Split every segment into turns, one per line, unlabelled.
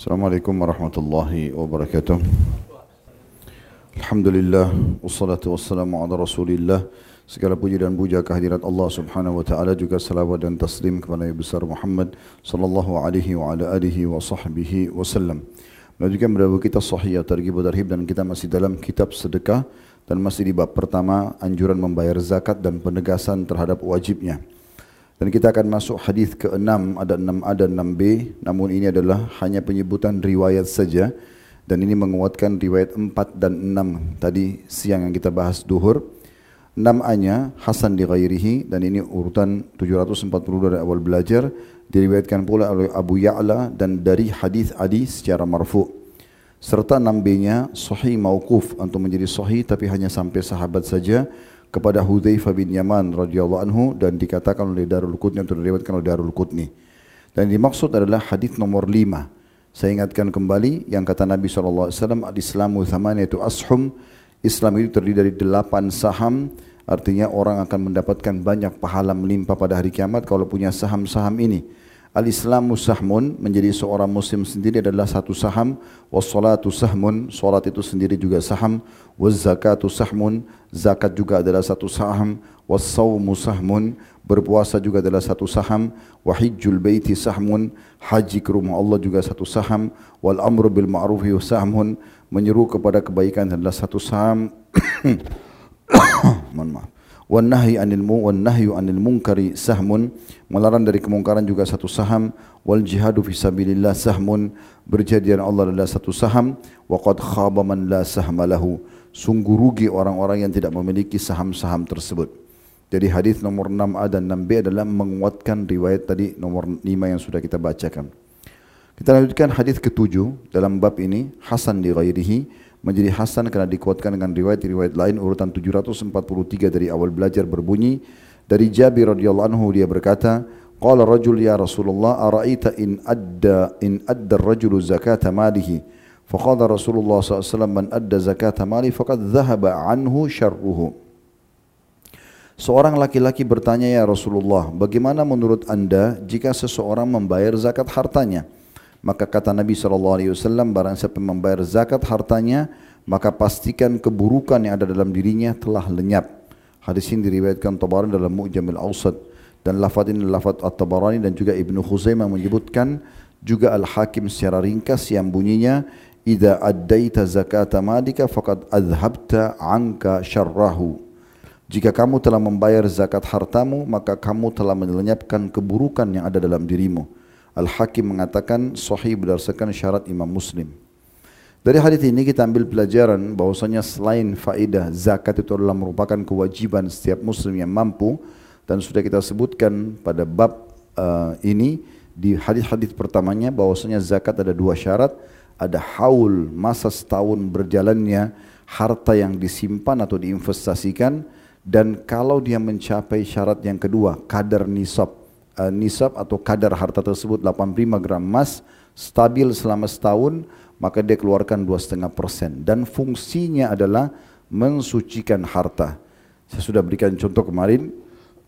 Assalamualaikum warahmatullahi wabarakatuh. Alhamdulillah wassalatu wassalamu ala Rasulillah. Segala puji dan puja kehadirat Allah Subhanahu wa taala juga salawat dan taslim kepada Nabi besar Muhammad sallallahu alaihi wa ala alihi wa sahbihi wasallam. Melanjutkan berapa kita sahih targhib tarhib dan kita masih dalam kitab sedekah dan masih di bab pertama anjuran membayar zakat dan penegasan terhadap wajibnya. Dan kita akan masuk hadis ke-6 ada 6A dan 6B namun ini adalah hanya penyebutan riwayat saja dan ini menguatkan riwayat 4 dan 6 tadi siang yang kita bahas duhur. 6A-nya Hasan di ghairihi dan ini urutan 740 dari awal belajar diriwayatkan pula oleh Abu Ya'la dan dari hadis Adi secara marfu. Serta 6B-nya sahih mauquf untuk menjadi sahih tapi hanya sampai sahabat saja kepada Hudzaifah bin Yaman radhiyallahu anhu dan dikatakan oleh Darul Qutni atau diriwayatkan oleh Darul Qutni. Dan dimaksud adalah hadis nomor lima. Saya ingatkan kembali yang kata Nabi SAW, Al-Islamu thamaniyatu ashum, Islam itu terdiri dari delapan saham, artinya orang akan mendapatkan banyak pahala melimpah pada hari kiamat kalau punya saham-saham ini. Al-Islamu sahmun menjadi seorang muslim sendiri adalah satu saham. Wassalatu sahmun Salat itu sendiri juga saham. Wazzakatu sahmun Zakat juga adalah satu saham. Wassawmu sahmun Berpuasa juga adalah satu saham. Wahijjul baiti sahmun Haji ke rumah Allah juga satu saham. Wal amru bil ma'rufi sahmun Menyeru kepada kebaikan adalah satu saham. Mohon maaf wan nahyi anil mu wan anil munkari sahmun. Melarang dari kemungkaran juga satu saham. Wal jihadu fi sabilillah sahmun. Berjihad Allah adalah satu saham. Wa qad khaba man la sahma sungguh rugi orang-orang yang tidak memiliki saham-saham tersebut. Jadi hadis nomor 6A dan 6B adalah menguatkan riwayat tadi nomor 5 yang sudah kita bacakan kita lanjutkan hadis ketujuh dalam bab ini Hasan di ghairihi menjadi hasan karena dikuatkan dengan riwayat-riwayat lain urutan 743 dari awal belajar berbunyi. Dari Jabir radhiyallahu anhu dia berkata qala rajul ya Rasulullah araita in adda in adda ar-rajulu zakata malihi? Faqala Rasulullah SAW man adda zakata mali faqad dhahaba anhu syarruhu. Seorang laki-laki bertanya ya Rasulullah, bagaimana menurut anda jika seseorang membayar zakat hartanya? Maka kata Nabi SAW, barang siapa membayar zakat hartanya, maka pastikan keburukan yang ada dalam dirinya telah lenyap. Hadis ini diriwayatkan Tabarani dalam Mu'jamil Awsat dan lafaz ini lafaz At-Tabarani dan juga Ibnu Khuzaimah menyebutkan juga Al-Hakim secara ringkas yang bunyinya Idza addaita zakata malika faqad adhabta anka syarrahu. Jika kamu telah membayar zakat hartamu, maka kamu telah melenyapkan keburukan yang ada dalam dirimu. Al-Hakim mengatakan sahih berdasarkan syarat Imam Muslim. Dari hadis ini kita ambil pelajaran bahwasanya selain faedah zakat itu adalah merupakan kewajiban setiap muslim yang mampu. Dan sudah kita sebutkan pada bab uh, ini di hadis-hadis pertamanya bahwasanya zakat ada dua syarat, ada haul masa setahun berjalannya harta yang disimpan atau diinvestasikan. Dan kalau dia mencapai syarat yang kedua kadar nisab uh, nisab atau kadar harta tersebut 85 gram emas stabil selama setahun maka dia keluarkan dua setengah persen dan fungsinya adalah mensucikan harta. Saya sudah berikan contoh kemarin,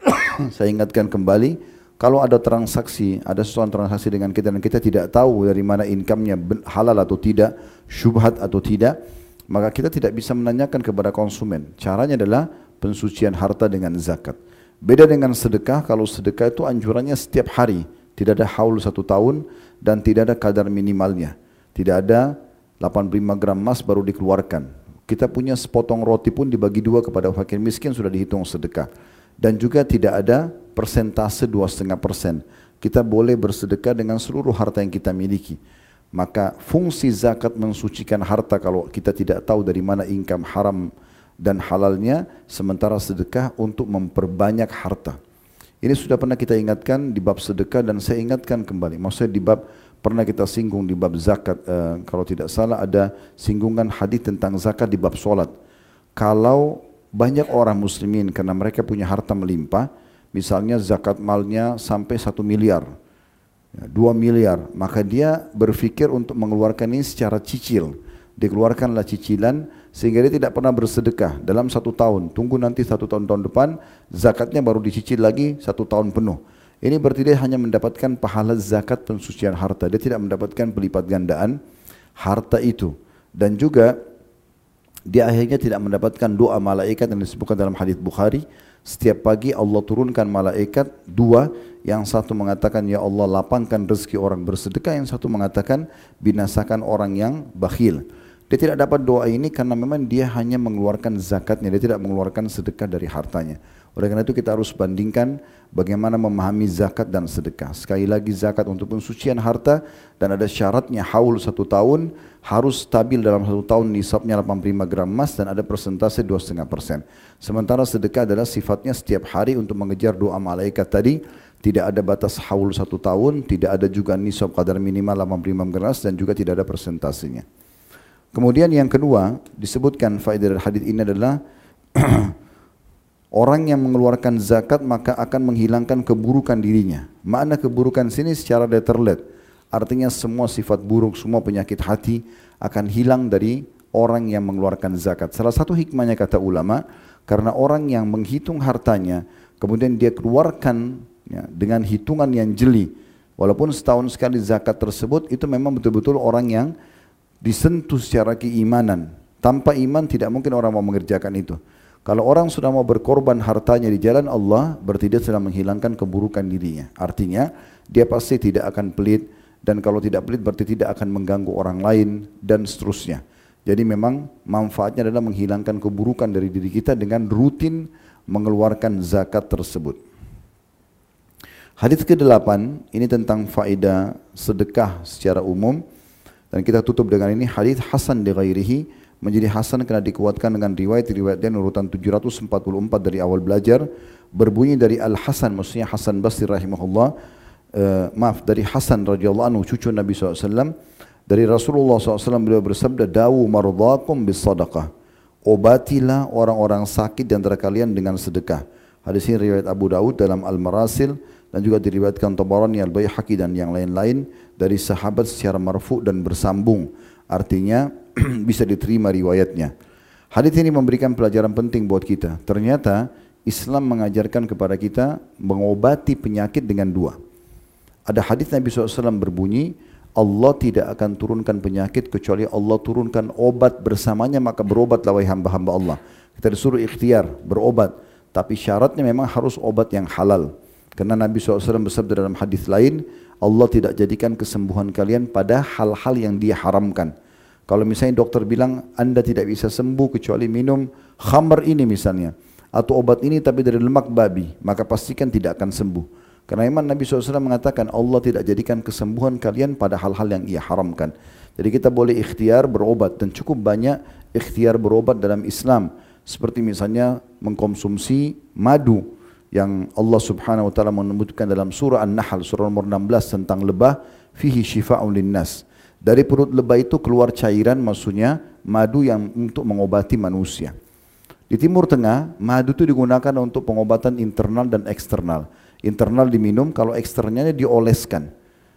saya ingatkan kembali kalau ada transaksi, ada sesuatu transaksi dengan kita dan kita tidak tahu dari mana income-nya halal atau tidak, syubhat atau tidak, maka kita tidak bisa menanyakan kepada konsumen. Caranya adalah pensucian harta dengan zakat. Beda dengan sedekah, kalau sedekah itu anjurannya setiap hari, tidak ada haul satu tahun dan tidak ada kadar minimalnya. Tidak ada 85 gram emas baru dikeluarkan. Kita punya sepotong roti pun dibagi dua kepada fakir miskin sudah dihitung sedekah. Dan juga tidak ada persentase dua setengah persen. Kita boleh bersedekah dengan seluruh harta yang kita miliki. Maka fungsi zakat mensucikan harta kalau kita tidak tahu dari mana income haram dan halalnya sementara sedekah untuk memperbanyak harta. Ini sudah pernah kita ingatkan di bab sedekah dan saya ingatkan kembali. Maksudnya di bab pernah kita singgung di bab zakat uh, kalau tidak salah ada singgungan hadis tentang zakat di bab solat. Kalau banyak orang muslimin karena mereka punya harta melimpah, misalnya zakat malnya sampai satu miliar, ya, dua miliar, maka dia berpikir untuk mengeluarkan ini secara cicil. Dikeluarkanlah cicilan sehingga dia tidak pernah bersedekah dalam satu tahun. Tunggu nanti satu tahun tahun depan zakatnya baru dicicil lagi satu tahun penuh. Ini berarti dia hanya mendapatkan pahala zakat pensucian harta. Dia tidak mendapatkan pelipat gandaan harta itu. Dan juga dia akhirnya tidak mendapatkan doa malaikat yang disebutkan dalam hadis Bukhari. Setiap pagi Allah turunkan malaikat dua, yang satu mengatakan ya Allah lapangkan rezeki orang bersedekah, yang satu mengatakan binasakan orang yang bakhil. Dia tidak dapat doa ini karena memang dia hanya mengeluarkan zakatnya, dia tidak mengeluarkan sedekah dari hartanya. Oleh karena itu kita harus bandingkan bagaimana memahami zakat dan sedekah. Sekali lagi zakat untuk pensucian harta dan ada syaratnya haul satu tahun harus stabil dalam satu tahun nisabnya 85 gram emas dan ada persentase 2,5 persen. Sementara sedekah adalah sifatnya setiap hari untuk mengejar doa malaikat tadi tidak ada batas haul satu tahun, tidak ada juga nisab kadar minimal 85 gram dan juga tidak ada persentasenya. Kemudian yang kedua disebutkan faedah dari hadis ini adalah Orang yang mengeluarkan zakat maka akan menghilangkan keburukan dirinya. Makna keburukan sini secara letterlet. Artinya semua sifat buruk, semua penyakit hati akan hilang dari orang yang mengeluarkan zakat. Salah satu hikmahnya kata ulama, karena orang yang menghitung hartanya, kemudian dia keluarkan ya, dengan hitungan yang jeli. Walaupun setahun sekali zakat tersebut, itu memang betul-betul orang yang disentuh secara keimanan. Tanpa iman tidak mungkin orang mau mengerjakan itu. Kalau orang sudah mau berkorban hartanya di jalan Allah, berarti dia sedang menghilangkan keburukan dirinya. Artinya, dia pasti tidak akan pelit, dan kalau tidak pelit berarti tidak akan mengganggu orang lain, dan seterusnya. Jadi memang manfaatnya adalah menghilangkan keburukan dari diri kita dengan rutin mengeluarkan zakat tersebut. Hadis ke-8 ini tentang faedah sedekah secara umum dan kita tutup dengan ini hadis hasan di ghairihi menjadi hasan karena dikuatkan dengan riwayat-riwayat dan urutan 744 dari awal belajar berbunyi dari Al Hasan maksudnya Hasan Basri rahimahullah. Uh, maaf dari Hasan radhiyallahu anhu cucu Nabi SAW dari Rasulullah SAW beliau bersabda dawu mardakum bis sadaqah obatilah orang-orang sakit di antara kalian dengan sedekah. Hadis ini riwayat Abu Daud dalam Al Marasil dan juga diriwayatkan Tabarani Al Baihaqi dan yang lain-lain dari sahabat secara marfu dan bersambung artinya bisa diterima riwayatnya. Hadis ini memberikan pelajaran penting buat kita. Ternyata Islam mengajarkan kepada kita mengobati penyakit dengan dua. Ada hadis Nabi SAW berbunyi, Allah tidak akan turunkan penyakit kecuali Allah turunkan obat bersamanya maka berobatlah wahai hamba-hamba Allah. Kita disuruh ikhtiar berobat, tapi syaratnya memang harus obat yang halal. Karena Nabi SAW bersabda dalam hadis lain, Allah tidak jadikan kesembuhan kalian pada hal-hal yang dia haramkan. Kalau misalnya dokter bilang Anda tidak bisa sembuh kecuali minum khamr ini misalnya atau obat ini tapi dari lemak babi, maka pastikan tidak akan sembuh. Karena iman Nabi SAW mengatakan Allah tidak jadikan kesembuhan kalian pada hal-hal yang ia haramkan. Jadi kita boleh ikhtiar berobat dan cukup banyak ikhtiar berobat dalam Islam. Seperti misalnya mengkonsumsi madu yang Allah Subhanahu wa taala menyebutkan dalam surah An-Nahl surah nomor 16 tentang lebah fihi syifa'un linnas. Dari perut lebah itu keluar cairan maksudnya madu yang untuk mengobati manusia. Di Timur Tengah, madu itu digunakan untuk pengobatan internal dan eksternal. Internal diminum, kalau eksternalnya dioleskan.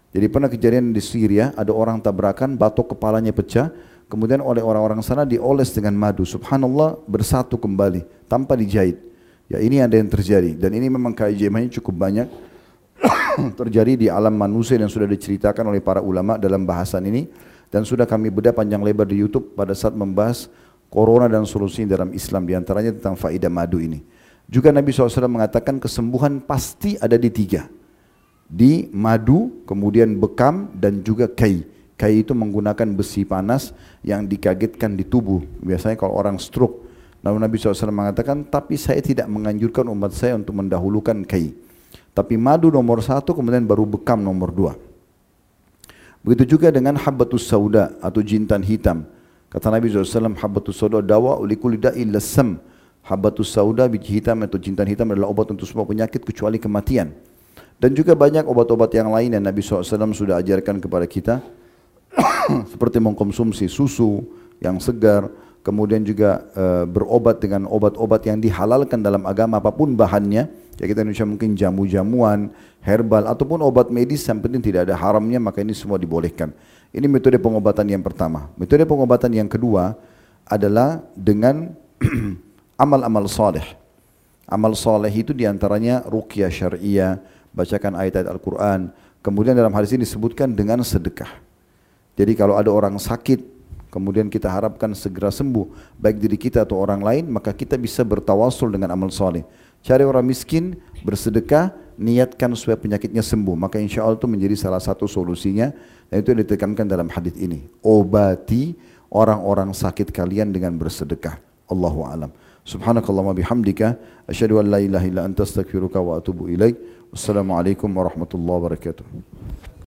Jadi pernah kejadian di Syria, ada orang tabrakan, batok kepalanya pecah, kemudian oleh orang-orang sana dioles dengan madu. Subhanallah bersatu kembali, tanpa dijahit. Ya ini ada yang terjadi, dan ini memang keajaibannya cukup banyak. terjadi di alam manusia yang sudah diceritakan oleh para ulama dalam bahasan ini dan sudah kami bedah panjang lebar di YouTube pada saat membahas corona dan solusinya dalam Islam di antaranya tentang faedah madu ini. Juga Nabi SAW mengatakan kesembuhan pasti ada di tiga. Di madu, kemudian bekam dan juga kai. Kai itu menggunakan besi panas yang dikagetkan di tubuh. Biasanya kalau orang stroke. Lalu Nabi SAW mengatakan, tapi saya tidak menganjurkan umat saya untuk mendahulukan kai. Tapi madu nomor satu kemudian baru bekam nomor dua. Begitu juga dengan habbatus sauda atau jintan hitam. Kata Nabi SAW, habbatus sauda dawa ulikul da'il lasam. Habbatus sauda biji hitam atau jintan hitam adalah obat untuk semua penyakit kecuali kematian. Dan juga banyak obat-obat yang lain yang Nabi SAW sudah ajarkan kepada kita. seperti mengkonsumsi susu yang segar, kemudian juga e, berobat dengan obat-obat yang dihalalkan dalam agama apa pun bahannya, Ya kita Indonesia mungkin jamu-jamuan, herbal ataupun obat medis yang penting tidak ada haramnya maka ini semua dibolehkan. Ini metode pengobatan yang pertama. Metode pengobatan yang kedua adalah dengan amal-amal saleh. Amal saleh itu di antaranya ruqyah syariah, bacakan ayat-ayat Al-Quran. Kemudian dalam hadis ini disebutkan dengan sedekah. Jadi kalau ada orang sakit, kemudian kita harapkan segera sembuh, baik diri kita atau orang lain, maka kita bisa bertawasul dengan amal soleh. Cari orang miskin, bersedekah, niatkan supaya penyakitnya sembuh. Maka insya Allah itu menjadi salah satu solusinya. Dan itu ditekankan dalam hadis ini. Obati orang-orang sakit kalian dengan bersedekah. Allahu alam. Subhanakallahumma bihamdika asyhadu an la ilaha illa anta astaghfiruka wa atubu ilaik. Wassalamualaikum warahmatullahi wabarakatuh.